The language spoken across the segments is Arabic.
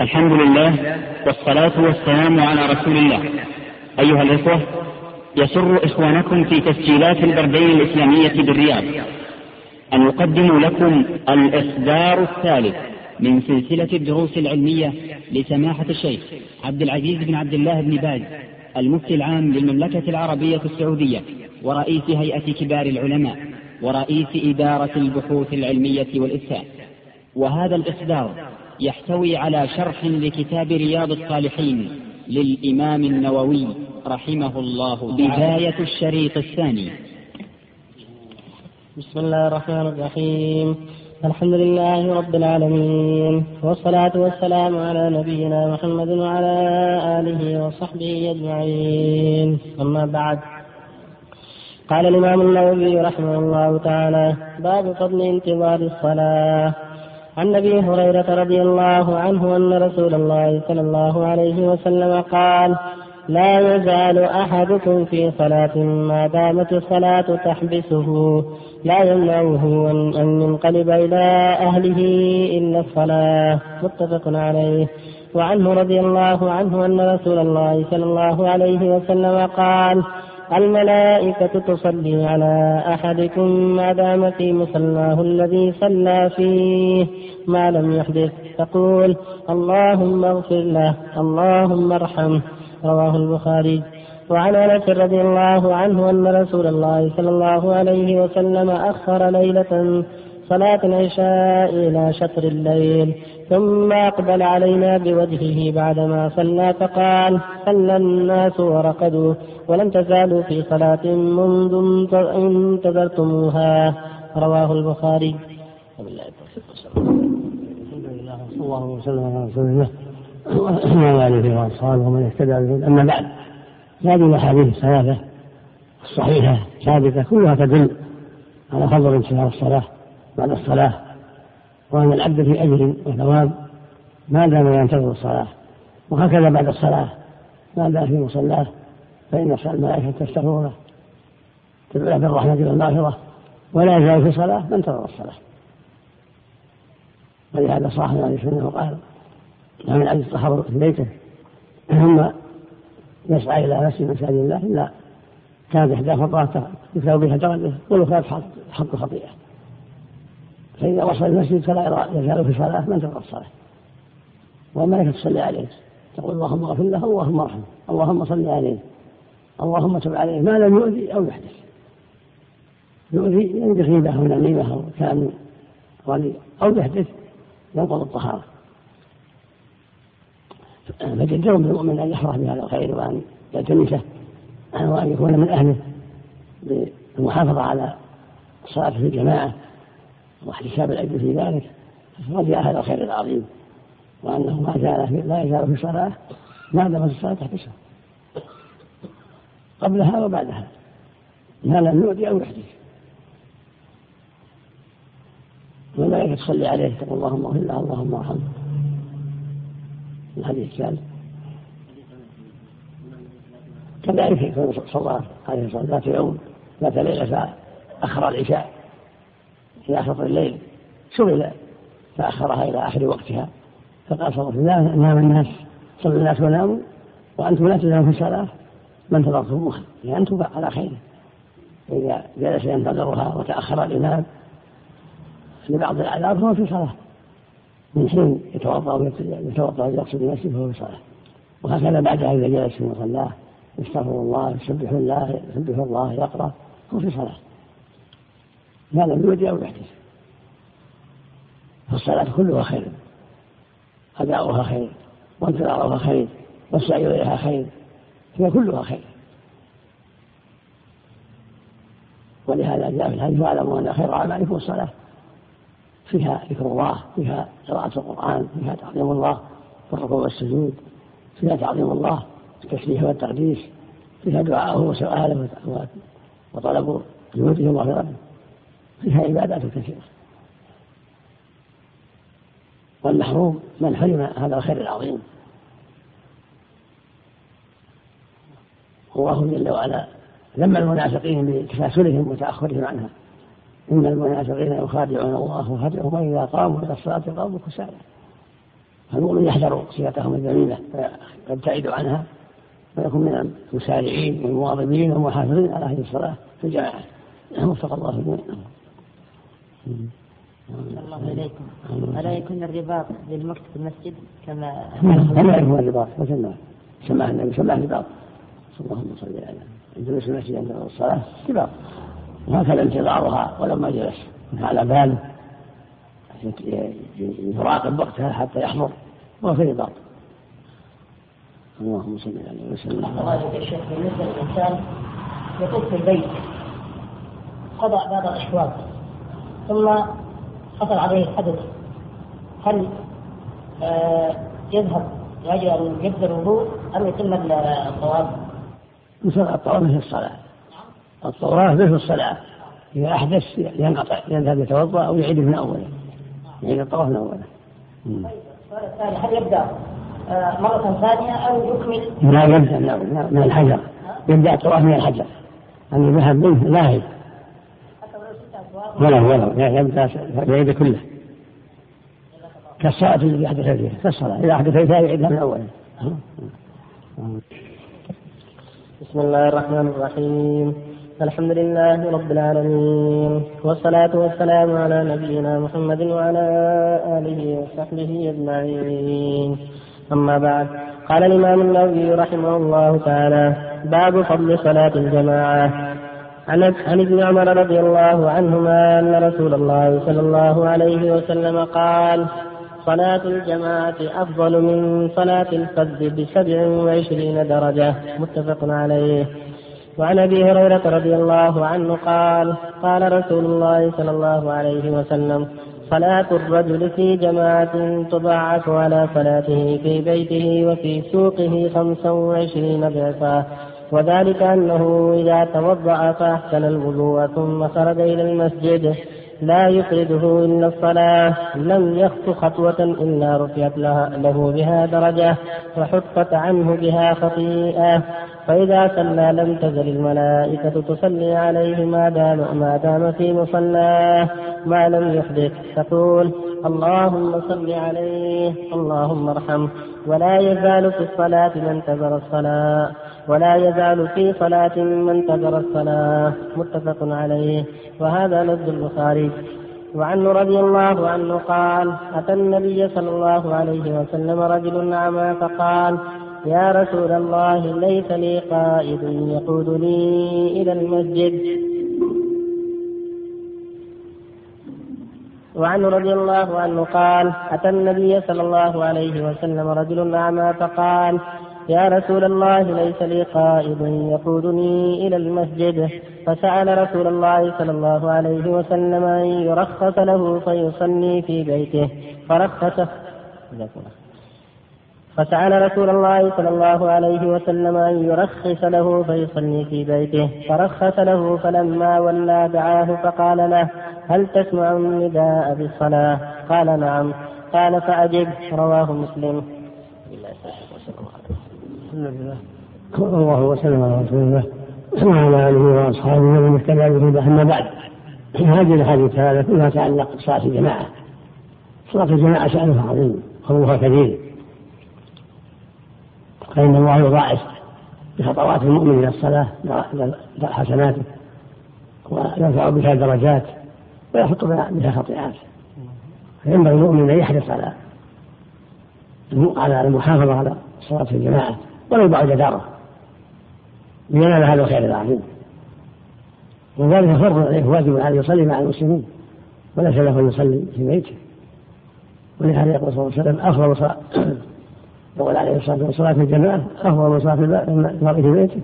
الحمد لله والصلاة والسلام على رسول الله. أيها الإخوة يسر إخوانكم في تسجيلات البردين الإسلامية بالرياض. أن يقدموا لكم الإصدار الثالث من سلسلة الدروس العلمية لسماحة الشيخ عبد العزيز بن عبد الله بن باز المفتي العام للمملكة العربية السعودية ورئيس هيئة كبار العلماء ورئيس إدارة البحوث العلمية والإفتاء. وهذا الإصدار يحتوي على شرح لكتاب رياض الصالحين للإمام النووي رحمه الله بداية الشريط الثاني. بسم الله الرحمن الرحيم. الحمد لله رب العالمين. والصلاة والسلام على نبينا محمد وعلى آله وصحبه أجمعين. أما بعد. قال الإمام النووي رحمه الله تعالى باب فضل انتظار الصلاة. عن أبي هريرة رضي الله عنه أن رسول الله صلى الله عليه وسلم قال لا يزال أحدكم في صلاة ما دامت الصلاة تحبسه لا يمنعه ان ينقلب إلى أهله إلا الصلاة. متفق عليه. وعنه رضي الله عنه أن رسول الله صلى الله عليه وسلم قال الملائكة تصلي على أحدكم ما دام في مصلاه الذي صلى فيه ما لم يحدث. تقول اللهم اغفر له اللهم ارحمه. رواه البخاري. وعن أنس رضي الله عنه أن رسول الله صلى الله عليه وسلم أخر ليلة صلاة العشاء إلى شطر الليل ثم أقبل علينا بوجهه بعدما صلى فقال صلى الناس ورقدوا ولم تزالوا في صلاة منذ انتظرتموها. رواه البخاري. الحمد لله وصلى الله وسلم على رسول الله وعلى اله واصحابه ومن اهتدى به أما بعد هذه الأحاديث الثلاثة الصحيحة ثابته كلها تدل على فضل انتهاء الصلاة. بعد الصلاة وأن العبد في أجر وثواب ما دام ينتظر الصلاة. وهكذا بعد الصلاة. ما دام في مصلاه فإن الملائكة تستغفر له تدعو له بالرحمة والمغفره ولا يزال في صلاة من انتظر الصلاة. ولهذا صاحب عليه السلام وقال من عبد الصحابة في بيته ثم يسعى إلى نفس مساجد الله إلا كانت إحدى خطوات يتلو بها درجة والأخرى حق خطيئة فإذا وصل المسجد فلا يزال في صلاة من ترك الصلاة؟ والملكة تصلي عليه. تقول اللهم اغفر له اللهم ارحمه. اللهم صل عليه. اللهم تب عليه. ما لم يؤذي أو يحدث. يؤذي يعني بغيبة أو نميمة أو كان أو يحدث ينقض الطهارة. فجدر بالمؤمن أن يفرح بهذا الخير وأن يلتمسه وأن يكون من أهله بالمحافظة على الصلاة في الجماعة. واحتساب الأجر في ذلك رضي هذا الخير العظيم وأنه ما زال لا يزال في صلاة ما دامت الصلاة تحبسه قبلها وبعدها ما لم يؤذي أو يحدث والملائكة تصلي عليه تقول اللهم اغفر له اللهم ارحمه الحديث الثالث كذلك يكون صلى عليه الصلاة ذات يوم ذات ليلة فأخر العشاء إلى شطر الليل. سئل فأخرها إلى آخر وقتها. فقال صلى الله عليه وسلم نام الناس. صلى الناس وناموا. وأنتم لا تناموا في الصلاة. ما انتظرتموها يعني أنتم على خير. إذا جلس ينتظرها وتأخر الإمام لبعض الأعذار فهو في صلاة. من حين يتوضأ يتوضأ ويقصد المسجد فهو في صلاة. وهكذا بعدها إذا جلس في مصلاه يستغفر الله يسبح الله يسبح الله يقرأ هو في صلاة. ما لم يود أو يحدث فالصلاة كلها خير. أداؤها خير. وانتظارها خير. والسعي إليها خير. هي كلها خير. ولهذا جاء في الحديث واعلموا أن خير أعمالكم الصلاة. فيها ذكر الله فيها قراءة القرآن فيها تعظيم الله والركوع والسجود فيها تعظيم الله التسبيح والتقديس فيها دعاءه وسؤاله وطلب جهوده ومغفرته فيها عبادات كثيرة. والمحروم من حرم هذا الخير العظيم. الله جل وعلا ذم المنافقين بتكاسلهم وتأخرهم عنها. إن المنافقين يخادعون الله وخادعهم وإذا قاموا إلى الصلاة قاموا كسالى. المؤمن يحذر صيغتهم الذميمة ويبتعد عنها ويكون من المسارعين والمواظبين والمحافظين على هذه الصلاة. في الجماعة وفق الله الجميع الله إليكم ألا يكون الرباط للمكت في المسجد كما لا يكون الرباط مثل سماه النبي سماه الرباط. اللهم صل على الجلوس المسجد عند الصلاة رباط وهكذا انتظارها ولما جلس. على باله يراقب وقتها حتى يحضر. وفي رباط اللهم صل عليه وسلم الله شيخ بالنسبة للإنسان يطوف في البيت قضى بعض الأشواط. ثم حصل عليه حدث هل آه يذهب لأجل أن يبدأ الوضوء أم يتم الطواف؟ الطواف مثل الصلاة. الطواف مثل الصلاة. إذا أحدث ينقطع يذهب يتوضأ أو يعيد من أوله. يعيد الطواف من أوله. السؤال الثاني هل يبدأ آه، مرة ثانية أو يكمل؟ لا يبدأ من الحجر. يبدأ الطواف من الحجر. أن يذهب منه لاهي. ولا يبدأ يعيد كله. كالصلاة التي أحدث فيها كالصلاة إذا أحدث فيها يعيدها من أولها بسم الله الرحمن الرحيم. الحمد لله رب العالمين والصلاة والسلام على نبينا محمد وعلى آله وصحبه أجمعين. أما بعد قال الإمام النووي رحمه الله تعالى باب فضل صلاة الجماعة. عن عن ابن عمر رضي الله عنهما أن رسول الله صلى الله عليه وسلم قال صلاة الجماعة أفضل من صلاة الفرد بسبع وعشرين درجة. متفق عليه. وعن أبي هريرة رضي الله عنه قال قال رسول الله صلى الله عليه وسلم صلاة الرجل في جماعة تضاعف على صلاته في بيته وفي سوقه خمسا وعشرين ضعفا. وذلك أنه إذا توضأ فأحسن الوضوء ثم خرج إلى المسجد. لا يفرده إلا الصلاة. لم يخط خطوة إلا رفعت له بها درجة وحطت عنه بها خطيئة. فإذا صلى لم تزل الملائكة تصلي عليه ما دام ما دام في مصلاه ما لم يحدث تقول اللهم صل عليه اللهم ارحمه. ولا يزال في الصلاة من انتظر الصلاة. ولا يزال في صلاة من انتظر الصلاة. متفق عليه. وهذا لفظ البخاري. وعنه رضي الله عنه قال أتى النبي صلى الله عليه وسلم رجل أعمى فقال يا رسول الله ليس لي قائد يقودني إلى المسجد. وعنه رضي الله عنه قال أتى النبي صلى الله عليه وسلم رجل أعمى فقال يا رسول الله ليس لي قائد يقودني إلى المسجد. فسأل رسول الله صلى الله عليه وسلم أن يرخص له فيصلي في بيته. فرخصه فسأل رسول الله صلى الله عليه وسلم أن يرخص له فيصلي في بيته. فرخص له فلما ولى دعاه فقال له هل تسمع النداء بالصلاة؟ قال نعم. قال فأجب. رواه مسلم. الله وسلم على رسول الله وعلى آله وأصحابه ومن اهتدى به أما بعد هذه الأحاديث هذا كلها تعلق بصلاة الجماعة. صلاة الجماعة شانها عظيم خطوها كبير. فإن الله يضاعف بخطوات المؤمن إلى الصلاة حسناته ويرفع بها درجات ويحط بها خطيئات. فينبغي المؤمن أن يحرص على على المحافظة على صلاة الجماعة. ولو بعد داره لينال هذا الخير العظيم وذلك فرض عليه واجب عليه يصلي مع المسلمين. وليس له أن يصلي في بيته. ولهذا يقول صلى الله عليه وسلم أفضل صلاه يقول عليه الصلاة والسلام صلاه الجماعه أفضل صلاة المرء في بيته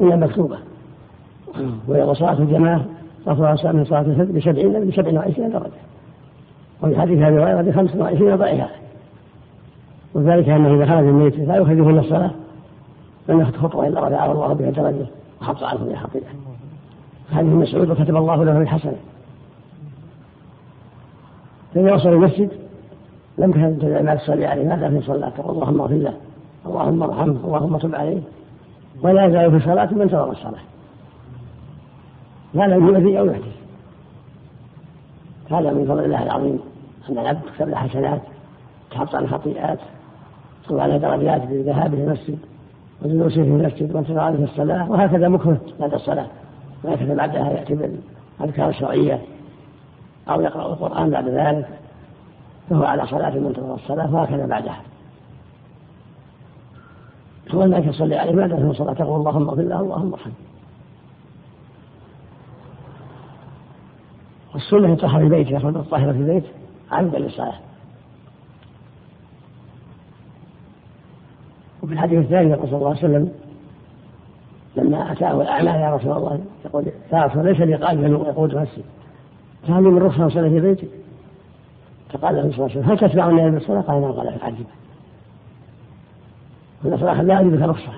إلا مكتوبة. ويقول صلاة الجماعة أفضل من صلاة الفجر بسبعين بسبع وعشرين درجة. وفي حديث أبي هريرة بخمس وعشرين ضعيفا وذلك أنه إذا خرج بيته لا يخرجه الا الصلاة لم يخط خطوة إلا رفعه الله بها درجه وحط عنه بها خطيئه هذه مسعود وكتب الله له الحسنة. فإذا وصل المسجد لم تكن ما تصلي عليه ما في صلاته اللهم اغفر له اللهم ارحمه اللهم تب عليه. ولا يزال في صلاة من انتظر الصلاة. لا لم يؤذي أو يحدث هذا من فضل الله العظيم أن العبد تكتب له حسنات تحط عن خطيئات. وعلى درجات بذهابه المسجد وجلوسه في المسجد وانتظاره في الصلاة وهكذا مكره بعد الصلاة. وهكذا بعدها يأتي بالأذكار الشرعية أو يقرأ القرآن بعد ذلك فهو على صلاة منتظر الصلاة وهكذا بعدها. هو انك تصلي عليه بعد في الصلاه تقول اللهم اغفر له اللهم ارحمه. والسنة يطهر في بيته يخرج الطاهرة في البيت عمدا للصلاة وفي الحديث الثاني يقول صلى الله عليه وسلم لما أتاه الاعمى يا رسول الله يقول يا رسول ليس لي قلب يقود نفسي. فهل من رخصه صلاه في بيتي؟ فقال له صلى الله عليه وسلم هل تتبع النبي بالصلاه؟ قال نعم قال عجبا فإن صلاح لا يجب رخصة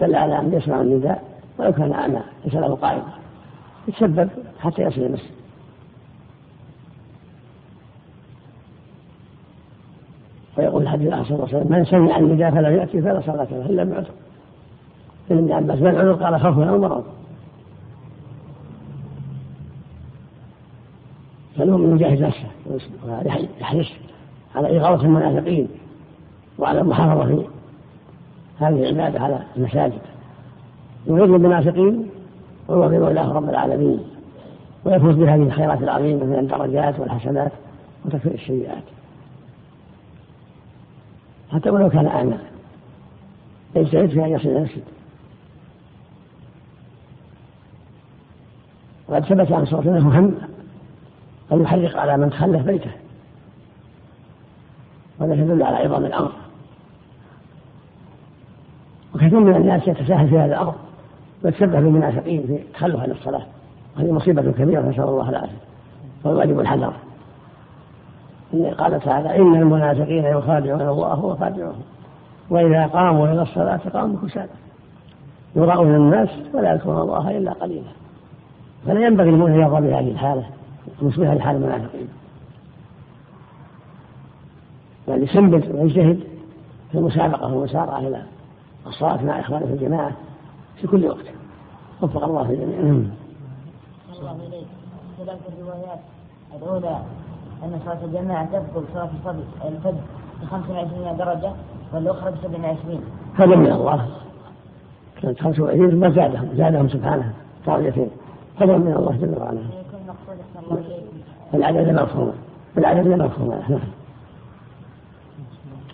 دل على أن يسمع النداء ولو كان أعمى ليس له قائد. يتسبب حتى يصل المسجد. الحديث صلى الله عليه وسلم من سمع النداء فلم يأتي فلا صلاة له إلا بعذر ابن ابن عباس ما العذر قال خوف أو مرض فالمؤمن يجاهد نفسه ويحرص على إغاظة المنافقين وعلى المحافظة هذه العبادة على المساجد. يغض المنافقين ويغضب الله رب العالمين ويفوز بهذه الخيرات العظيمة من الدرجات والحسنات وتكفير السيئات. حتى ولو كان أعمى. يجتهد في أن يصل إلى المسجد. وقد ثبت عن صلى الله هم أن يحرق على من تخلف بيته. وهذا يدل على عظم الأمر. وكثير من الناس يتساهل في هذا الأمر. ويتشبه بالمنافقين في تخلف عن الصلاة. وهذه مصيبة كبيرة نسأل الله العافية. والواجب الحذر. قال تعالى إن المنافقين يخادعون الله وهو خادعهم وإذا قاموا إلى الصلاة قاموا كسالى يراؤون الناس ولا يذكرون الله إلا قليلا. فلا ينبغي للمؤمن أن يرضى بهذه الحالة مشبهه لحال المنافقين. بل يسنبت ويجتهد في المسابقة والمسارعة إلى الصلاة مع إخوانه في الجماعة في كل وقت. وفق الله في الجميع. الله إليك اختلاف الروايات. الأولى أن صلاة الجماعة تبطل صلاة الفجر الفجر ب 25 درجة والأخرى ب 27 هذا من الله. كانت 25 ما زادهم زادهم سبحانه. درجتين هذا من الله جل وعلا. العدد مفهوم. العدد مفهوم. نعم.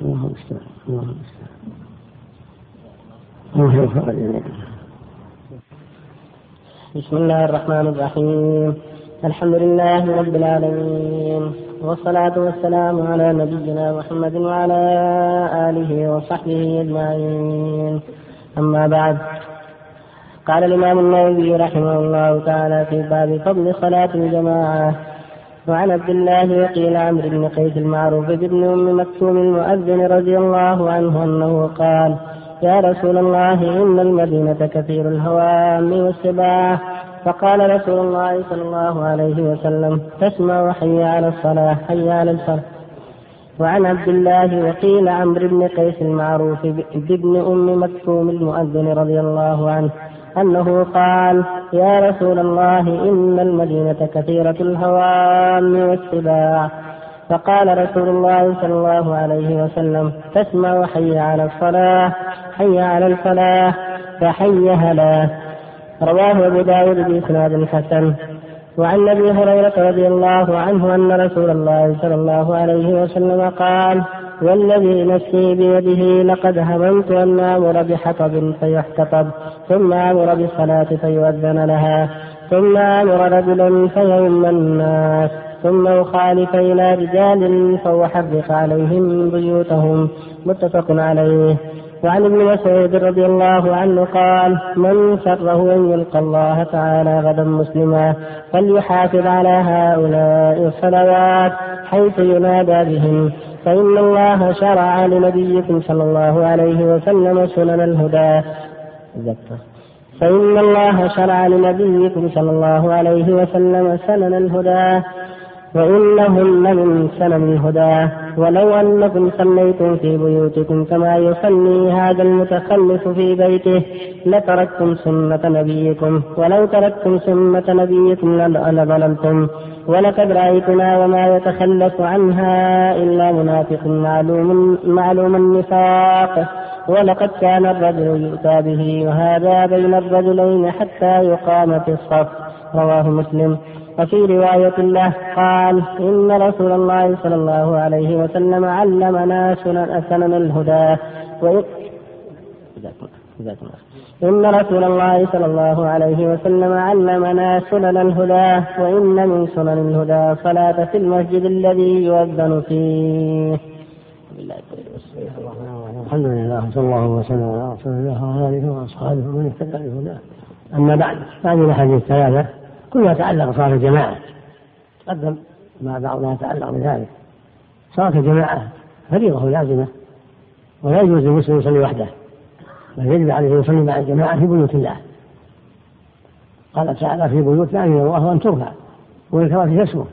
الله المستعان. الله المستعان. بسم الله الرحمن الرحيم. الحمد لله رب العالمين والصلاة والسلام على نبينا محمد وعلى آله وصحبه أجمعين. أما بعد قال الإمام النووي رحمه الله تعالى في باب فضل صلاة الجماعة وعن عبد الله وقيل عمرو بن قيس المعروف بن أم مكتوم المؤذن رضي الله عنه أنه قال يا رسول الله إن المدينة كثير الهوام والسباع فقال رسول الله صلى الله عليه وسلم تسمع حي على الصلاة حي على الصلاة وعن عبد الله وقيل عمرو بن قيس المعروف بابن أم مكتوم المؤذن رضي الله عنه أنه قال يا رسول الله إن المدينة كثيرة الهوام والسباع. فقال رسول الله صلى الله عليه وسلم تسمع حي على الصلاة حي على الفلاح فحي هلا رواه أبو داود بإسناد حسن. وعن أبي هريرة رضي الله عنه أن رسول الله صلى الله عليه وسلم قال والذي نفسي بيده لقد هممت أن آمر بحطب فيحتطب ثم آمر بالصلاة فيؤذن لها ثم آمر رجلا فيؤم الناس ثم أخالف إلى رجال فأحرق عليهم بيوتهم. متفق عليه. وعن ابن مسعود رضي الله عنه قال من سره أن يلقى الله تعالى غدا مسلما فليحافظ على هؤلاء الصلوات حيث ينادى بهم. فإن الله شرع لنبيكم صلى الله عليه وسلم سنن الهدى. فإن الله شرع لنبيكم صلى الله عليه وسلم سنن الهدى. وإنهن من سنن الهدى ولو أنكم صليتم في بيوتكم كما يصلي هذا المتخلف في بيته لتركتم سنة نبيكم. ولو تركتم سنة نبيكم لضللتم ولقد رأيتنا وما يتخلف عنها إلا منافق معلوم معلوم النفاق. ولقد كان الرجل يؤتى به وهذا بين الرجلين حتى يقام في الصف. رواه مسلم. وفي رواية له قال إن رسول الله صلى الله عليه وسلم علمنا سنن, الهدى. إن رسول الله صلى الله عليه وسلم علمنا سنن الهدى وإن من سنن الهدى صلاة في المسجد الذي يؤذن فيه. الحمد لله صلى الله وسلم على رسول الله وعلى اله وأصحابه ومن اهتدى بهداه. أما بعد هذه الأحاديث الثلاثة. كلها يتعلق بصلاه الجماعة. تقدم ما بعضها يتعلق بذلك. صلاة الجماعة فريضة لازمه ولا يجوز للمسلم يصلي وحده. بل يجب عليه أن يصلي مع الجماعة في بيوت الله. قال تعالى في بيوت لا اله الله أن ترفع. ويذكر في اسمه.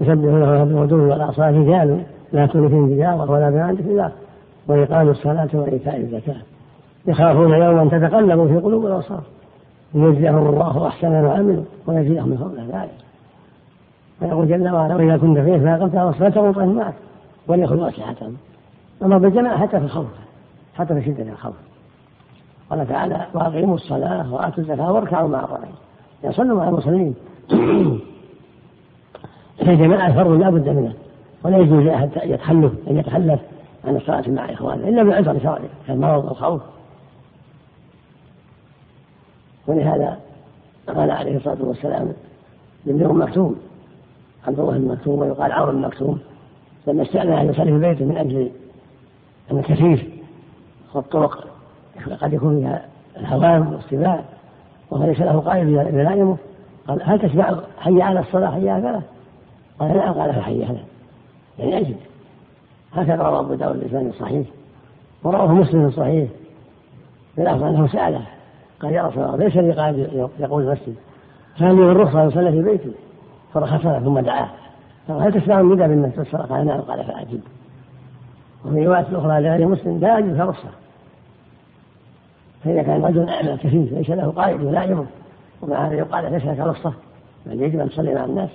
يسبح له بالغدو والاصال رجال لا تلفهم تجاره ولا بيان ذكر الله وإقام الصلاة وإيتاء الزكاة. يخافون يوما تتقلب في قلوب الأبصار. ليجزيهم الله أحسن ما عملوا ويزيدهم من فضله ذلك. ويقول جل وعلا وإذا كنت فيه على الصلاة وانطلق معك وليأخذوا أسلحتهم أما بالجماعة حتى في الخوف حتى في شدة الخوف. قال تعالى وأقيموا الصلاة وآتوا الزكاة واركعوا مع الراكعين يصلوا مع المصلين. الجماعة فرض لا بد منه. ولا يجوز لأحد يتخلف أن يتخلف عن الصلاة مع إخوانه إلا بعذر شرعي كالمرض والخوف ولهذا قال عليه الصلاة والسلام لابن أم مكتوم عبد الله بن مكتوم ويقال عمرو بن مكتوم لما استأذن أن يصلي في بيته من أجل أن الكثيف والطرق قد يكون فيها الهوام والسباع وهو ليس له قائد يلائمه قال هل تسمع حي على الصلاة حي على؟ قال نعم قال فحي على يعني أجد هكذا روى أبو داود بلسان صحيح ورواه مسلم صحيح بالأخذ أنه سأله قال يا رسول الله ليس لي قائد يقول المسجد. كان لي الرخصة أصلي في بيتي. فرخص له ثم دعاه قال هل تسمع الندى بالناس الصلاة؟ قال نعم. قال فأجب. وفي رواية أخرى لغير مسلم لا أجب فرخصة فإذا كان رجل أعمى كثير ليس له قائد يلائمه ومع هذا يقال ليس لك رخصة بل يجب أن تصلي مع الناس.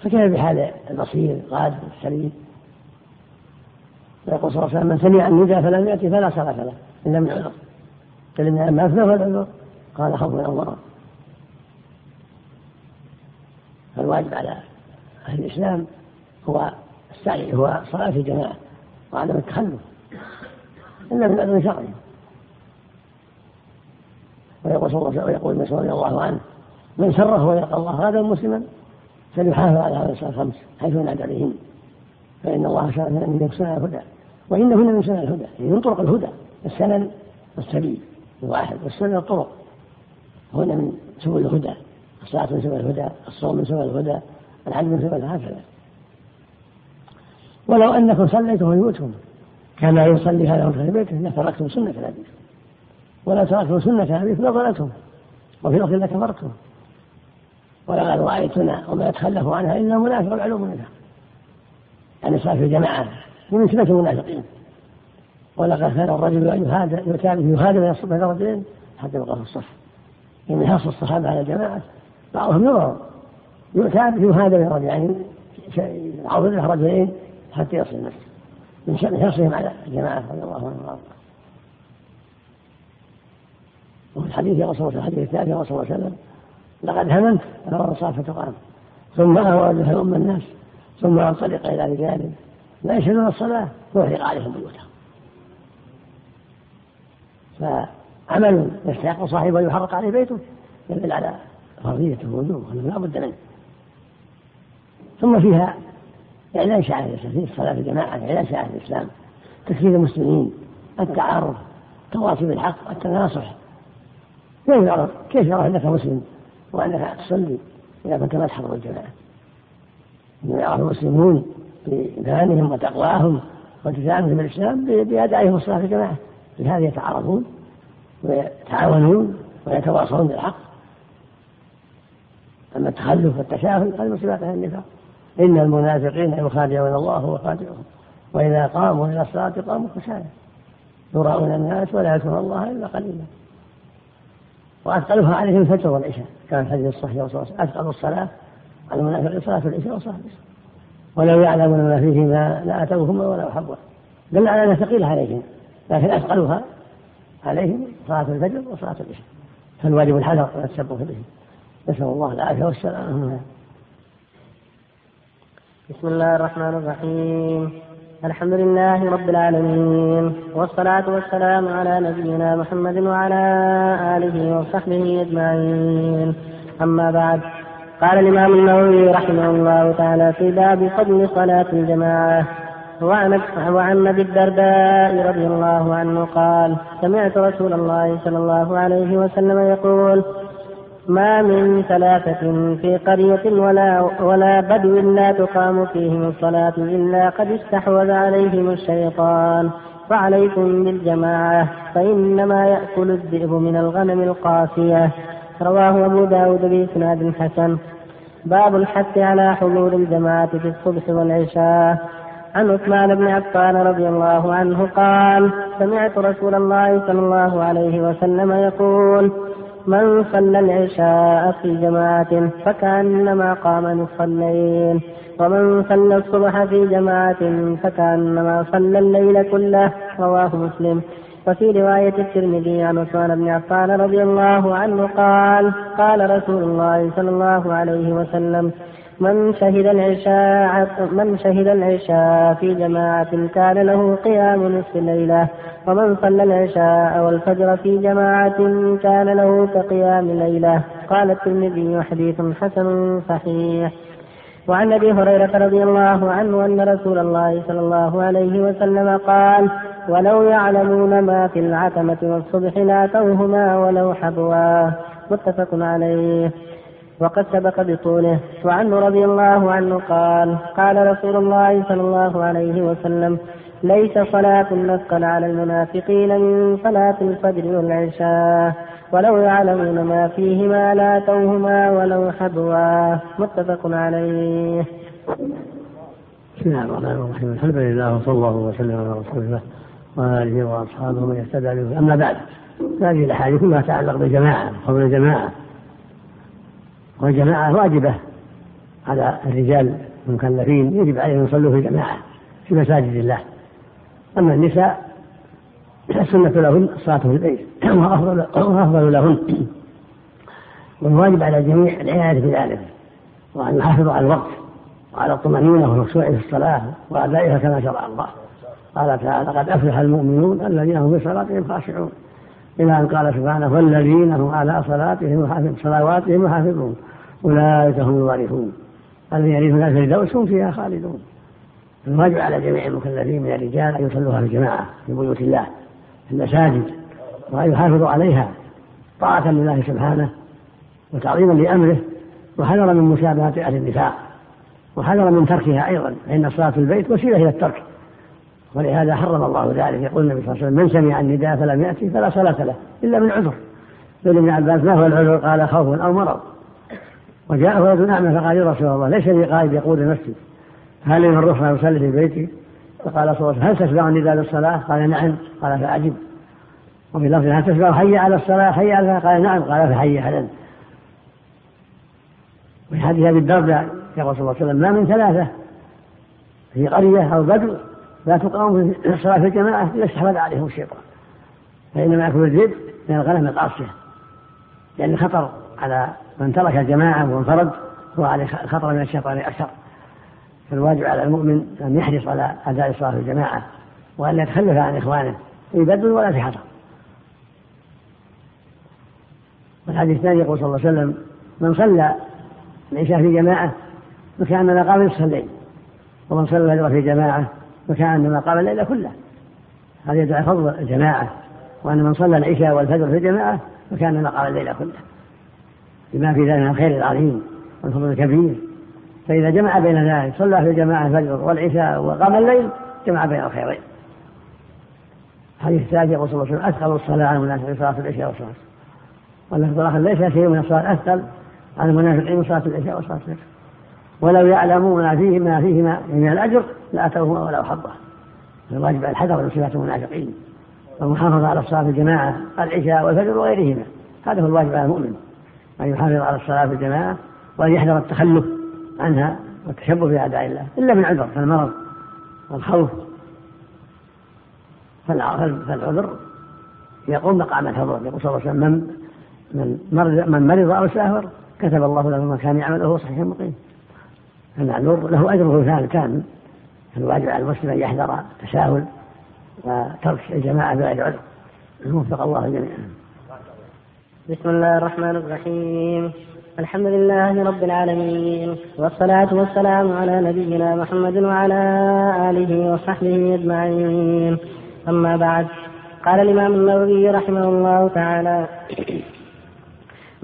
فكيف بحال البصير القادر السليم ويقول صلى الله عليه وسلم من سمع النداء فلم يأتي فلا صلاة له إلا من عذر إن ما أفنى فالعذر قال من الضرر فالواجب على أهل الإسلام هو السعي هو صلاة الجماعة وعدم التخلف. إلا من عذر شرعي. ويقول صلى الله عليه وسلم ويقول رضي الله عنه من سره ويلقى الله هذا مسلما فليحافظ على هذا الصلاة الخمس حيث ينادى عليهن فإن الله شاء من سنن الهدى وإنهن من سنن الهدى يعني من طرق الهدى السنن والسبيل. الواحد والسنن الطرق. هن من سبل الهدى. الصلاة من سبل الهدى. الصوم من سبل الهدى. الحج من سبل هكذا. ولو أنكم صليتم في بيوتكم كما يصلي هذا في بيته. لتركتم سنة أبيكم ولا تركتم سنة أبيكم لضللتم وفي لفظ لكفرتم ولقد رأيتنا وما يتخلف عنها إلا المنافق العلوم النفاق يعني صلاة الجماعة ومن سنة المنافقين. ولقد كان الرجل يهادى يهادى بين الرجلين حتى يبقى في الصف. يعني حرص الصحابة على الجماعة. بعضهم يرى يؤتى يهادى بين الرجلين يعني يعرض له رجلين حتى يصل المسجد. من شأن حرصهم على الجماعة رضي الله عنهم وأرضاهم. وفي الحديث يا رسول الله الحديث الثالث يا رسول الله صلى الله عليه وسلم لقد هممت أن الصلاة فتقام ثم أهوى بها أم الناس. ثم أنطلق إلى رجال لا يشهدون الصلاة. ويحرق عليهم بيوتهم فعمل يستحق صاحبه يحرق عليه بيته يدل على فرضيته ووجوبه أنه لا بد منه. ثم فيها إعلان شعائر الإسلام الصلاة في الجماعة إعلان شعائر الإسلام تكفير المسلمين التعارف التواصي بالحق التناصح. كيف يعرف كيف يعرف أنك مسلم وأنك تصلي إذا كنت ما تحضر الجماعة؟ أن يعرف المسلمون بإيمانهم وتقواهم والتزامهم بالإسلام بأدائهم الصلاة في الجماعة. بهذا يتعارضون ويتعاونون ويتواصلون بالحق. أما التخلف والتشاؤم هذا من صفات أهل النفاق. إن المنافقين يخادعون الله وخادعهم وإذا قاموا إلى الصلاة قاموا كسالى يراؤون الناس ولا يذكرون الله إلا قليلا. وأثقلها عليهم الفجر والعشاء. كان الحديث الصحيح والصلاة أثقل الصلاة على المنافقين صلاة العشاء وصلاة العشاء. ولو يعلمون ما فيهما لأتوهما ولا أحبها دل على أنها ثقيلة عليهم. لكن أثقلها عليهم صلاة الفجر وصلاة العشاء. فالواجب الحذر والتشبه به. نسأل الله العافية والسلامة بسم الله الرحمن الرحيم. الحمد لله رب العالمين والصلاة والسلام على نبينا محمد وعلى آله وصحبه أجمعين. أما بعد قال الإمام النووي رحمه الله تعالى في باب فضل صلاة الجماعة. وعن وعن أبي الدرداء رضي الله عنه قال سمعت رسول الله صلى الله عليه وسلم يقول ما من ثلاثة في قرية ولا ولا بدو لا تقام فيهم الصلاة إلا قد استحوذ عليهم الشيطان فعليكم بالجماعة فإنما يأكل الذئب من الغنم القاسية. رواه أبو داود بإسناد حسن. باب الحث على حضور الجماعة في الصبح والعشاء. عن عثمان بن عفان رضي الله عنه قال سمعت رسول الله صلى الله عليه وسلم يقول من صلى العشاء في جماعة فكأنما قام نصف الليل ومن صلى الصبح في جماعة فكأنما صلى الليل كله رواه مسلم. وفي رواية الترمذي عن عثمان بن عفان رضي الله عنه قال قال رسول الله صلى الله عليه وسلم من شهد العشاء من شهد العشاء في جماعة كان له قيام نصف الليلة ومن صلى العشاء والفجر في جماعة كان له كقيام الليلة قال الترمذي حديث حسن صحيح. وعن أبي هريرة رضي الله عنه أن رسول الله صلى الله عليه وسلم قال ولو يعلمون ما في العتمة والصبح لاتوهما ولو حبوا. متفق عليه. وقد سبق بطوله. وعنه رضي الله عنه قال قال رسول الله صلى الله عليه وسلم ليس صلاة مثقل على المنافقين من صلاة الفجر والعشاء ولو يعلمون ما فيهما لاتوهما ولو حبوا. متفق عليه. بسم الله الرحمن الرحيم. الحمد لله وصلى الله وسلم على رسول الله وآله وأصحابه من يهتدى به. أما بعد هذه الأحاديث كلها تتعلق بالجماعة قول الجماعة. والجماعة واجبة على الرجال المكلفين يجب عليهم يصلوا في جماعة في مساجد الله. أما النساء السنة لهن الصلاة في البيت وأفضل لهن. والواجب على الجميع العناية بذلك وأن يحافظوا على الوقت وعلى الطمأنينة والخشوع في الصلاة وأدائها كما شرع الله. قال تعالى قد أفلح المؤمنون الذين هم في صلاتهم خاشعون. إلى أن قال سبحانه والذين هم على صلاتهم يحافظون صلواتهم يحافظون. أولئك هم الوارثون. الذين يرثون الفردوس هم فيها خالدون. الواجب على جميع المكلفين من الرجال أن يصلوها في جماعة في بيوت الله في المساجد وأن يحافظوا عليها طاعة لله سبحانه وتعظيما لأمره. وحذر من مشابهة أهل النفاق. وحذر من تركها أيضا. فإن الصلاة في البيت وسيلة إلى الترك. ولهذا حرم الله ذلك. يقول النبي صلى الله عليه وسلم من سمع النداء فلم يأتي فلا صلاة له إلا من عذر. قيل ابن عباس ما هو العذر قال خوف أو مرض. وجاء ولد أعمى فقال يا رسول الله ليس لي قائد يقود المسجد. هل من الرخصة يصلي في بيتي فقال صلى الله عليه وسلم هل تسمع النداء للصلاة قال نعم. قال فأجب. وفي لفظ هل تسمع حي على الصلاة؟ حي على قال نعم. قال فحي على وفي حديث أبي الدرداء يقول صلى الله عليه وسلم ما من ثلاثة في قرية أو بدر لا تقام في الصلاة في الجماعة استحوذ عليهم الشيطان فإنما يأكل الذئب من الغنم القاسية لأن خطر على من ترك الجماعة وانفرد هو عليه خطر من الشيطان أكثر فالواجب على المؤمن أن يحرص على أداء الصلاة في الجماعة وأن يتخلف عن إخوانه في بدر ولا في حضر والحديث الثاني يقول صلى الله عليه وسلم من صلى العشاء في جماعة فكأنما قام نصف الليل ومن صلى الفجر في جماعة فكأنما قام الليل كله. هذا يدعي فضل الجماعة وأن من صلى العشاء والفجر في جماعة فكأنما قام الليل كله. بما في ذلك من الخير العظيم والفضل الكبير. فإذا جمع بين ذلك صلى في الجماعة الفجر والعشاء وقام الليل جمع بين الخيرين. حديث الثالث يقول صلى الله عليه وسلم أثقل الصلاة على المنافقين صلاة العشاء والصلاة. واللفظ الآخر ليس شيء من الصلاة أثقل على المنافقين من صلاة العشاء وصلاة الفجر ولو يعلمون ما فيه ما فيه من الأجر لأتوهما ولو حظه. الواجب على الحذر من صفات المنافقين. والمحافظة على الصلاة في الجماعة العشاء والفجر وغيرهما. هذا هو الواجب على المؤمن. أن يحافظ على الصلاة في الجماعة وأن يحذر التخلف عنها والتشبه بأعداء الله. إلا من عذر كالمرض والخوف. فالعذر يقوم مقام الحضور. يقول صلى الله عليه وسلم من من مرض أو سافر كتب الله له ما كان يعمل وهو صحيح مقيم. فالمعذور له اجره كامل الواجب على المسلم أن يحذر التساهل وترك الجماعة بغير عذر. وفق الله جميعا. بسم الله الرحمن الرحيم. الحمد لله رب العالمين والصلاة والسلام على نبينا محمد وعلى آله وصحبه أجمعين. أما بعد قال الإمام النووي رحمه الله تعالى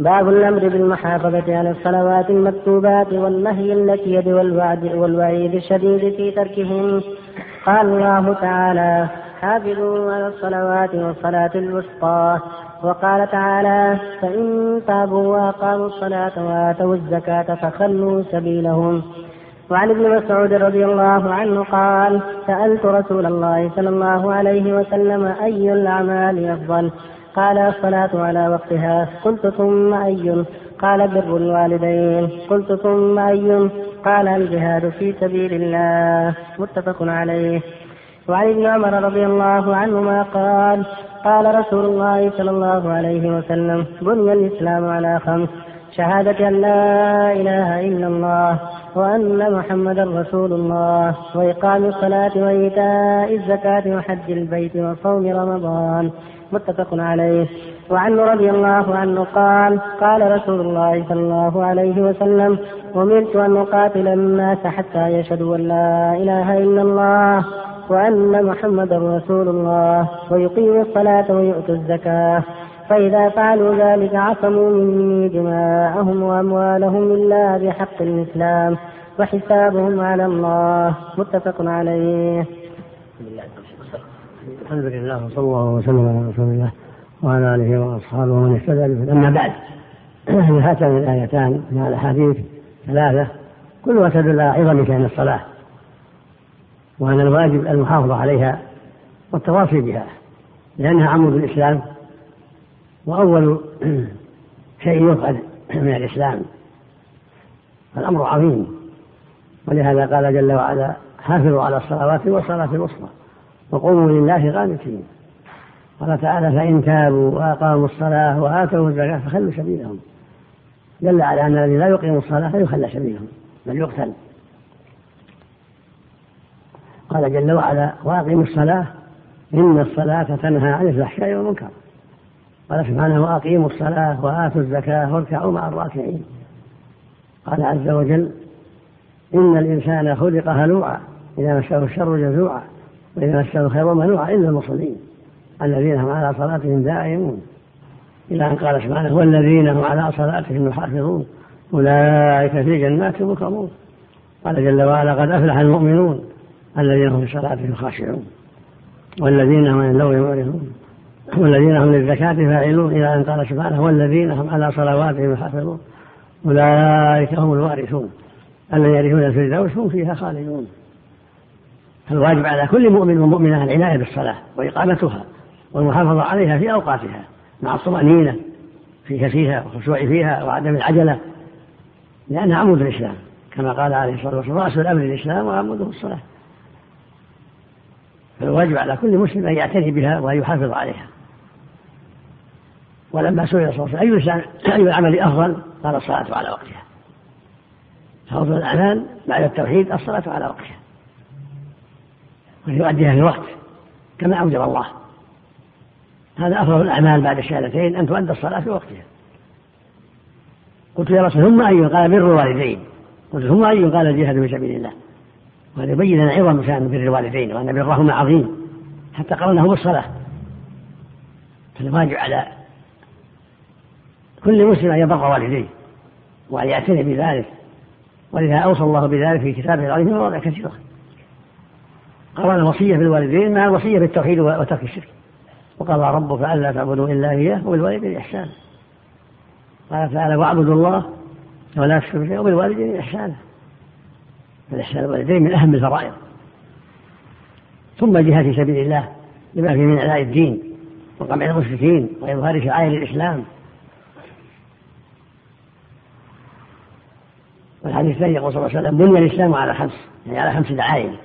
باب الأمر بالمحافظة على الصلوات المكتوبات والنهي التي يد والوعد والوعيد الشديد في تركهم. قال الله تعالى حافظوا على الصلوات والصلاة الوسطى. وقال تعالى فإن تابوا وأقاموا الصلاة وآتوا الزكاة فخلوا سبيلهم. وعن ابن مسعود رضي الله عنه قال سألت رسول الله صلى الله عليه وسلم أي الأعمال أفضل؟ قال الصلاة على وقتها قلت ثم أي؟ قال بر الوالدين قلت ثم أي؟ قال الجهاد في سبيل الله متفق عليه. وعن ابن عمر رضي الله عنهما قال قال رسول الله صلى الله عليه وسلم بني الإسلام على خمس شهادة أن لا إله إلا الله وأن محمدا رسول الله وإقام الصلاة وإيتاء الزكاة وحج البيت وصوم رمضان. متفق عليه. وعنه رضي الله عنه قال قال رسول الله صلى الله عليه وسلم أمرت أن أقاتل الناس حتى يشهدوا أن لا إله إلا الله وأن محمدا رسول الله ويقيموا الصلاة ويؤتوا الزكاة. فإذا فعلوا ذلك عصموا مني دماءهم وأموالهم إلا بحق الإسلام وحسابهم على الله. متفق عليه. الحمد لله وصلى الله وسلم على رسول الله وعلى آله وأصحابه ومن اهتدى به. أما بعد هاتان الآيتان مع الأحاديث ثلاثة كلها تدل على عظم شان الصلاة وأن الواجب المحافظة عليها والتواصي بها لأنها عمود الإسلام وأول شيء يفعل من الإسلام. الأمر عظيم ولهذا قال جل وعلا حافظوا على الصلوات والصلاة الوسطى. وقوموا لله قانتين. قال تعالى فإن تابوا وأقاموا الصلاة وآتوا الزكاة فخلوا سبيلهم. دل على أن الذي لا يقيم الصلاة فيخلى سبيلهم بل يقتل. قال جل وعلا وأقيموا الصلاة إن الصلاة تنهى عن الفحشاء والمنكر. قال سبحانه وأقيموا الصلاة وآتوا الزكاة واركعوا مع الراكعين. قال عز وجل إن الإنسان خلق هلوعا إذا مسه الشر جزوعا. وإذا مسه الخير منوعا إلا المصلين الذين هم على صلاتهم دائمون. إلى أن قال سبحانه والذين هم على صلاتهم يحافظون أولئك في جنات مكرمون. قال جل وعلا قد أفلح المؤمنون الذين هم في صلاتهم خاشعون والذين هم عن اللغو معرضون والذين هم للزكاة فاعلون. إلى أن قال سبحانه والذين هم على صلواتهم يحافظون أولئك هم الوارثون الذين يرثون الفردوس هم فيها خالدون. فالواجب على كل مؤمن ومؤمنة العناية بالصلاة وإقامتها والمحافظة عليها في أوقاتها مع الطمأنينة في كفيها والخشوع فيها وعدم العجلة لأنها عمود الإسلام كما قال عليه الصلاة والسلام رأس الأمر الإسلام وعموده الصلاة. فالواجب على كل مسلم أن يعتني بها وأن يحافظ عليها. ولما سئل صلى الله عليه وسلم أي العمل أفضل؟ قال الصلاة على وقتها. فأفضل الأعمال بعد التوحيد الصلاة على وقتها. ويؤديها في الوقت كما أوجب الله. هذا أفضل الأعمال بعد الشهادتين أن تؤدى الصلاة في وقتها. قلت يا رسول ثم أي قال بر الوالدين. قلت ثم أي قال الجهاد في سبيل الله. وهذا يبين لنا عظم شأن بر الوالدين وأن برهما عظيم. حتى قرنه بالصلاة فالواجب على كل مسلم أن يبر والديه وأن يعتني بذلك. ولذا أوصى الله بذلك في كتابه العظيم مواضع كثيرة قرن الوصية بالوالدين مع الوصية بالتوحيد وترك الشرك. وقضى ربك ألا تعبدوا إلا إياه وبالوالدين إحسانا. قال تعالى واعبدوا الله ولا تشركوا به وبالوالدين إحسانا. فالإحسان الوالدين من أهم الفرائض. ثم الجهاد في سبيل الله لما فيه من اعلاء الدين وقمع المشركين وإظهار شعائر الإسلام. والحديث الثاني يقول صلى الله عليه وسلم بني الإسلام على خمس يعني على خمس دعائم.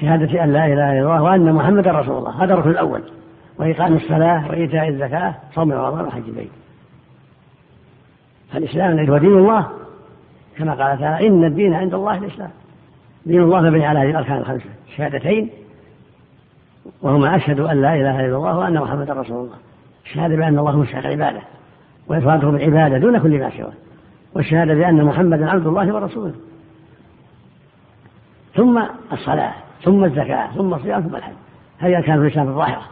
شهادة أن لا إله إلا الله وأن محمدا رسول الله. هذا الركن الأول. وإقام الصلاة وإيتاء الزكاة صوم رمضان وحج البيت. فالإسلام هو دين الله كما قال تعالى إن الدين عند الله الإسلام. دين الله مبني على هذه الأركان الخمسة. شهادتين وهما أشهد أن لا إله إلا الله وأن محمدا رسول الله. الشهادة بأن الله مستحق العبادة وإفراده بالعبادة دون كل ما سواه. والشهادة بأن محمدا عبد الله ورسوله. ثم الصلاة. ثم الزكاة ثم الصيام ثم الحج. هذه أركان الإسلام الظاهرة.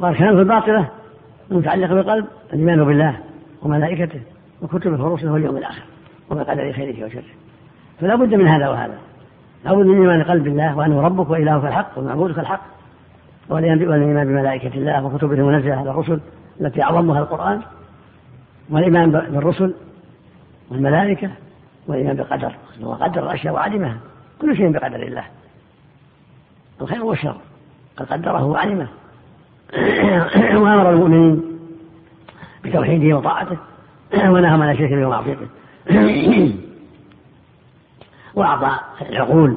وأركان في الباطنة المتعلقة بالقلب الإيمان بالله وملائكته وكتبه ورسله واليوم الآخر وما قدر خيره وشره. فلا بد من هذا وهذا. لا بد من إيمان القلب بالله وأنه ربك وإلهك الحق ومعبودك الحق. والإيمان بملائكة الله وكتبه المنزلة على الرسل التي أعظمها القرآن. والإيمان بالرسل والملائكة والإيمان بالقدر هو قدر الأشياء وعلمها كل شيء بقدر الله. الخير والشر. قد قدره وعلمه. وأمر المؤمنين بتوحيده وطاعته. ونهى عن الشرك به ومعصيته وأعطى العقول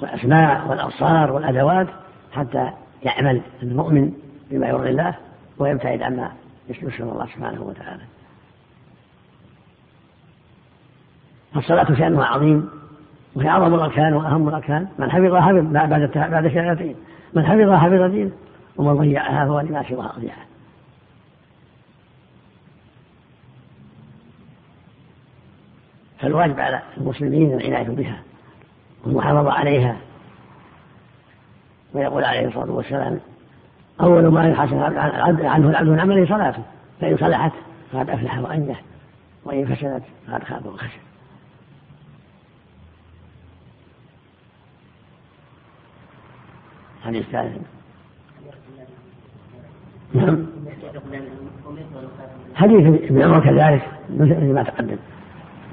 والأسماع والأبصار والأدوات حتى يعمل المؤمن بما يرضي الله ويبتعد عما يشرك الله سبحانه وتعالى. فالصلاة شأنها عظيم. وهي أعظم الأركان وأهم الأركان. من حفظها حفظ بعد بعد الشهادتين من حفظها حفظ دينه ومن ضيعها فهو لما سواها ضيعها فالواجب على المسلمين العناية بها والمحافظة عليها. ويقول عليه الصلاة والسلام أول ما يحاسب عنه العبد من عمله صلاته فإن صلحت فقد أفلح وأنجح وإن فسدت فقد خاب وخسر. حديث ثالث نعم. حديث ابن عمر كذلك مثل ما تقدم.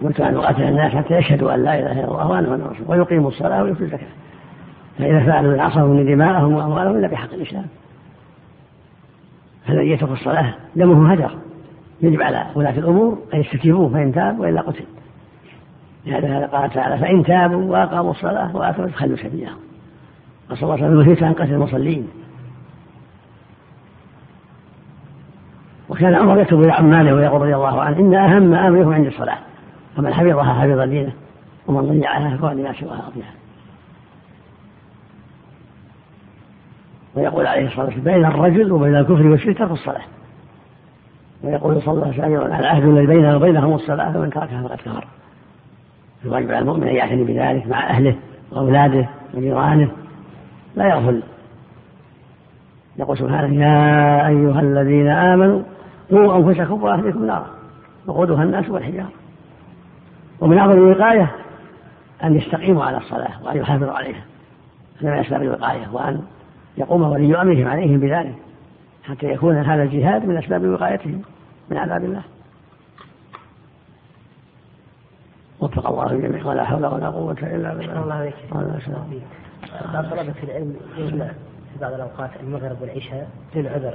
قلت أن أقاتل الناس حتى يشهدوا أن لا إله إلا الله وأنا محمد رسول ويقيموا الصلاة ويؤتوا الزكاة. فإذا فعلوا عصوا من دماءهم وأموالهم إلا بحق الإسلام. فالذي يترك الصلاة دمه هدر. يجب على ولاة الأمور أن يستتيبوه فإن تاب وإلا قتل. لهذا قال تعالى فإن تابوا وأقاموا الصلاة وآتوا خلوا سبيلهم. نسأل الله عليه وسلم أن قتل المصلين. وكان عمر يكتب إلى عماله ويقول رضي الله عنه إن أهم أمركم عند الصلاة. فمن حفظها حفظ دينه ومن ضيعها فهو لما سواها أضيعها ويقول عليه الصلاة والسلام بين الرجل وبين الكفر والشرك ترك الصلاة. ويقول صلى الله عليه وسلم العهد الذي بيننا وبينهم الصلاة فمن تركها فقد كفر. الواجب على المؤمن أن يعتني بذلك مع أهله وأولاده وجيرانه. لا يغفل. يقول سبحانه يا أيها الذين آمنوا قوا أنفسكم وأهلكم نارا وقودها الناس والحجارة. ومن أعظم الوقاية أن يستقيموا على الصلاة وأن يحافظوا عليها. هذا من أسباب الوقاية وأن يقوم ولي أمرهم عليهم بذلك حتى يكون هذا الجهاد من أسباب وقايتهم من عذاب الله. وفق الله الجميع ولا حول ولا قوة إلا بالله. الله طلبة العلم يجمع في بعض الأوقات المغرب والعشاء دون عذر.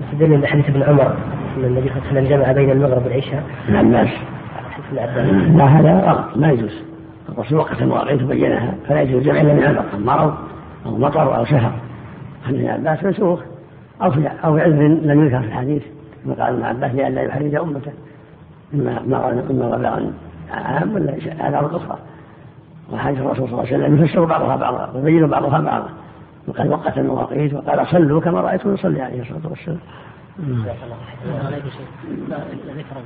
يستدل بحديث ابن عمر أن النبي صلى الله عليه وسلم جمع بين المغرب والعشاء. ماشي لا. هذا غلط. ما يجوز. الرسول وقت المواقيت بينها فلا يجوز الجمع إلا من عذر. مرض أو مطر أو سفر عن ابن عباس منسوخ. أو في أو عذر لم يذكر في الحديث. كما قال ابن عباس لئلا يحرج أمته. إما إما وباء عام ولا اعذار أخرى. وحديث الرسول صلى الله عليه وسلم يفسر بعضها بعضا ويبين بعضها بعضا. وقد وقت المواقيت وقال صلوا كما رأيتم يصلي عليه الصلاة والسلام. ذكر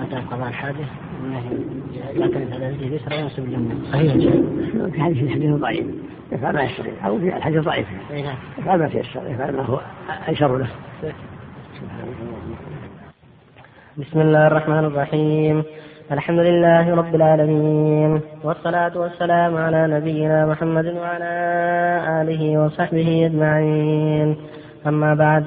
هذا قضاء الحادث يعتمد على الذي يسرى وينسب الجمهور صحيح في حديث الحديث ضعيف يفعل ما يستطيع أو في الحديث ضعيف يفعل ما تيسر يفعل ما هو ايسر له بسم الله الرحمن الرحيم. الحمد لله رب العالمين والصلاة والسلام على نبينا محمد وعلى آله وصحبه أجمعين. أما بعد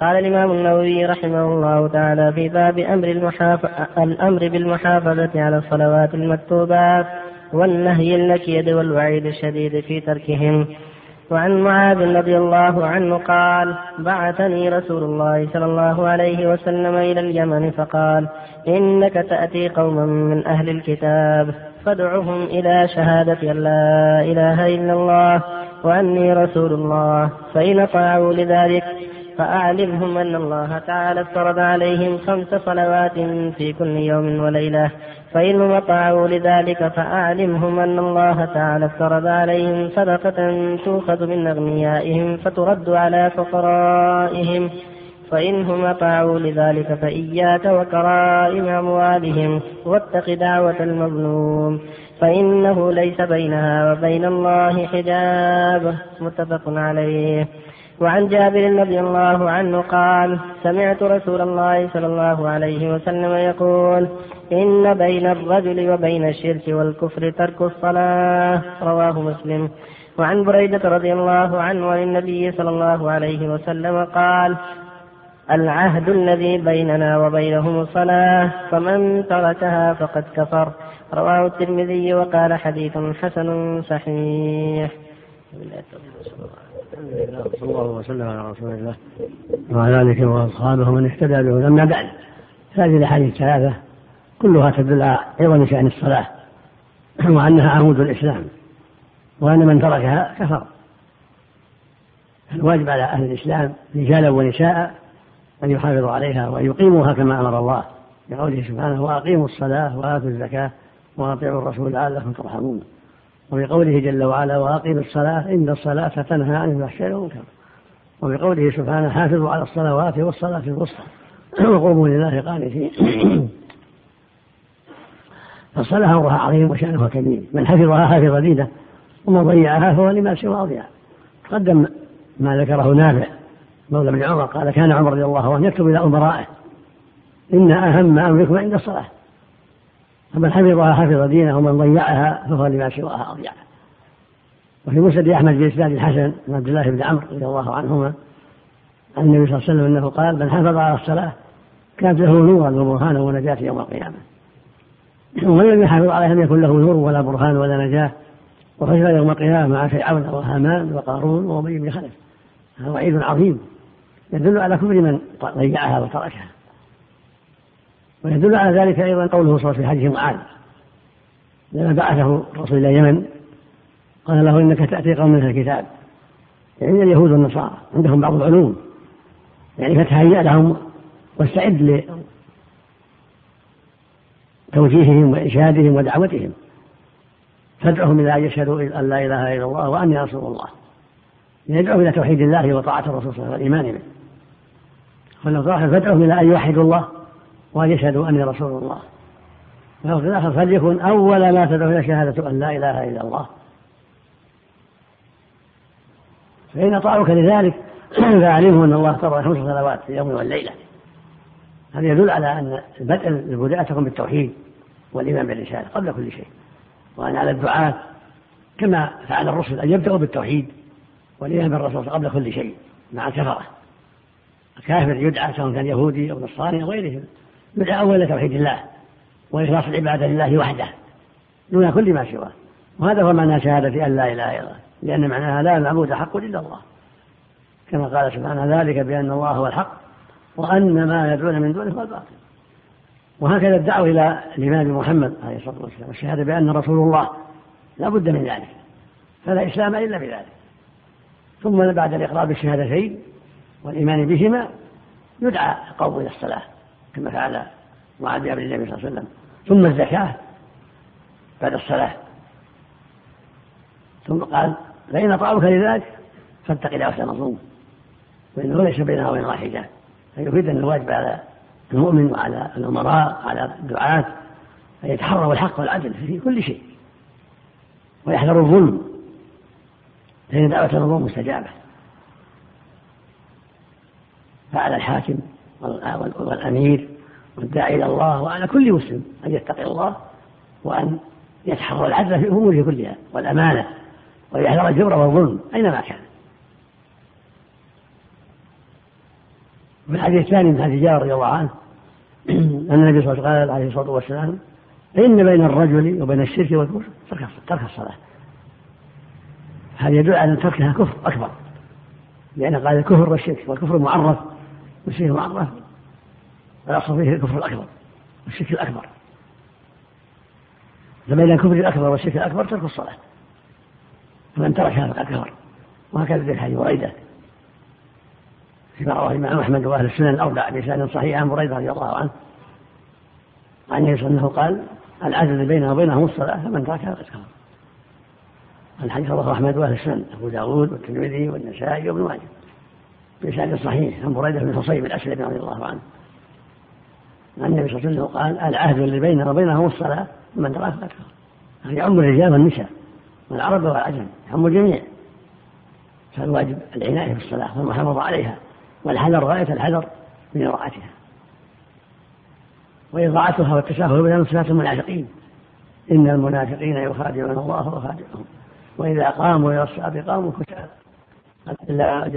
قال الإمام النووي رحمه الله تعالى في باب أمر المحاف... الأمر بالمحافظة على الصلوات المكتوبات والنهي النكيد والوعيد الشديد في تركهم. وعن معاذ رضي الله عنه قال بعثني رسول الله صلى الله عليه وسلم إلى اليمن فقال إنك تأتي قوما من أهل الكتاب فادعهم إلى شهادة أن لا إله إلا الله وأني رسول الله فإن طاعوا لذلك فأعلمهم أن الله تعالى افترض عليهم خمس صلوات في كل يوم وليلة. فإنهم أطاعوا لذلك فأعلمهم أن الله تعالى افترض عليهم صدقة تؤخذ من أغنيائهم فترد على فقرائهم. فإنهم أطاعوا لذلك فإياك وكرائم أموالهم واتق دعوة المظلوم. فإنه ليس بينها وبين الله حجاب. متفق عليه. وعن جابر رضي الله عنه قال سمعت رسول الله صلى الله عليه وسلم يقول إن بين الرجل وبين الشرك والكفر ترك الصلاة. رواه مسلم. وعن بريدة رضي الله عنه عن النبي صلى الله عليه وسلم قال العهد الذي بيننا وبينهم الصلاة فمن تركها فقد كفر. رواه الترمذي وقال حديث حسن صحيح. صلى الله وسلم على رسول الله. وعلى آله وأصحابه من اهتدى به. أما بعد هذه الأحاديث الثلاثة كلها تدل على عظم شان الصلاة وأنها عمود الإسلام وأن من تركها كفر. الواجب على أهل الإسلام رجالا ونساء أن يحافظوا عليها وان يقيموها كما أمر الله بقوله سبحانه وأقيموا الصلاة وآتوا الزكاة وأطيعوا الرسول لعلكم ترحمون. وبقوله جل وعلا وأقيموا الصلاة إن الصلاة تنهى عن الفحشاء والمنكر. وبقوله سبحانه حافظوا على الصلوات والصلاة الوسطى. وقوموا لله قانتين. فالصلاة أمرها عظيم وشأنها كبير. من حفظها حفظ دينه ومن ضيعها فهو لما سوى أضيع تقدم ما ذكره نافع مولى بن عمر قال كان عمر رضي الله عنه يكتب إلى أمرائه إن أهم أمركم عند الصلاة. فمن حفظها حفظ دينه ومن ضيعها فهو لما سواها أضيع. وفي مسند أحمد بإسناد الحسن عن عبد الله بن عمرو رضي الله عنهما عن النبي صلى الله عليه وسلم أنه قال من حافظ على الصلاة كانت له نورا وبرهانا ونجاة يوم القيامة. لم يحافظ عليها لم يكن له نور ولا برهان ولا نجاة وخشى يوم القيامة مع فرعون وهامان وقارون وأبي بن خلف. هذا وعيد عظيم. يدل على كفر من ضيعها وتركها. ويدل على ذلك أيضا قوله صلى الله عليه وسلم في حديث معاذ لما بعثه الرسول إلى اليمن قال له إنك تأتي قوم من الكتاب. يعني اليهود والنصارى عندهم بعض العلوم. يعني فتهيأ لهم واستعد لتوجيههم وإرشادهم ودعوتهم. فادعهم إلى أن يشهدوا أن لا إله إلا الله وأني رسول الله. يدعو إلى توحيد الله وطاعة الرسول صلى الله عليه وسلم والإيمان به. فلو فادعهم إلى أن يوحدوا الله وأن يشهدوا أني رسول الله. وفي الآخر فليكن أول ما تدعو إلى شهادة أن لا إله إلا الله. فإن أطاعوك لذلك فأعلمهم أن الله افترض خمس صلوات في اليوم والليلة. هذا يدل على أن بدء البداية تكون بالتوحيد. والإيمان بالرسالة قبل كل شيء. وأن على الدعاة كما فعل الرسل أن يبدأوا بالتوحيد والإيمان بالرسول قبل كل شيء مع الكفرة الكافر يدعى سواء كان يهودي أو نصراني أو غيرهم يدعى أولا توحيد الله وإخلاص العبادة لله وحده دون كل ما سواه. وهذا هو معنى شهادة أن لا إله إلا الله. لأن معناها لا معبود حق إلا الله. كما قال سبحانه ذلك بأن الله هو الحق وأن ما يدعون من دونه هو الباطل. وهكذا الدعوة إلى الإمام محمد عليه الصلاة والسلام والشهادة بأن رسول الله لا بد من ذلك فلا إسلام إلا بذلك. ثم بعد الإقرار بالشهادتين والإيمان بهما يدعى القوم إلى الصلاة كما فعل معاذ بن النبي صلى الله عليه وسلم. ثم الزكاة بعد الصلاة. ثم قال فإن أطاعوك لذلك فاتق دعوة المظلوم فإنه ليس بينها وبين الله حجاب فيفيد أن الواجب على المؤمن وعلى الأمراء على الدعاة أن يتحروا الحق والعدل في كل شيء ويحذروا الظلم فإن دعوة المظلوم مستجابة. فعلى الحاكم والأمير والداعي إلى الله وعلى كل مسلم أن يتقي الله وأن يتحرى العدل في أموره كلها والأمانة ويحذر الجبر والظلم أينما كان. في الحديث الثاني من حديث جابر رضي الله عنه أن النبي صلى الله عليه وسلم قال عليه الصلاة والسلام فإن بين الرجل وبين الشرك والكفر ترك الصلاة. هذا يدل على أن تركها كفر أكبر لأن قال الكفر والشرك والكفر معرف والشرك معرف والأصل فيه الكفر الأكبر والشرك الأكبر. فبين الكفر الأكبر والشرك الأكبر ترك الصلاة فمن تركها فقد كفر وهكذا في حديث بريدة فيما رواه الإمام أحمد وأهل السنن الأربعة بإسناد صحيح عن بريدة رضي الله عنه. عن النبي صلى الله عليه وسلم قال العدل بينه وبينهم الصلاة فمن تركها فقد كفر. الحديث رواه أحمد وأهل السنن أبو داود والترمذي والنسائي وابن ماجه. بإسناد صحيح عن بريدة بن حصيب الأسلمي رضي الله عنه. عن النبي صلى الله عليه وسلم قال العهد الذي بيننا وبينهم الصلاة فمن تركها فقد كفر. يعني يعم الرجال والنساء والعرب والعجم يعم الجميع. فالواجب العناية بالصلاة والمحافظة عليها. والحذر غاية الحذر من إضاعتها وإضاعتها والتساهل بها صفات المنافقين. إن المنافقين يخادعون الله وخادعهم وإذا قاموا إلى الصلاة قاموا كسالى.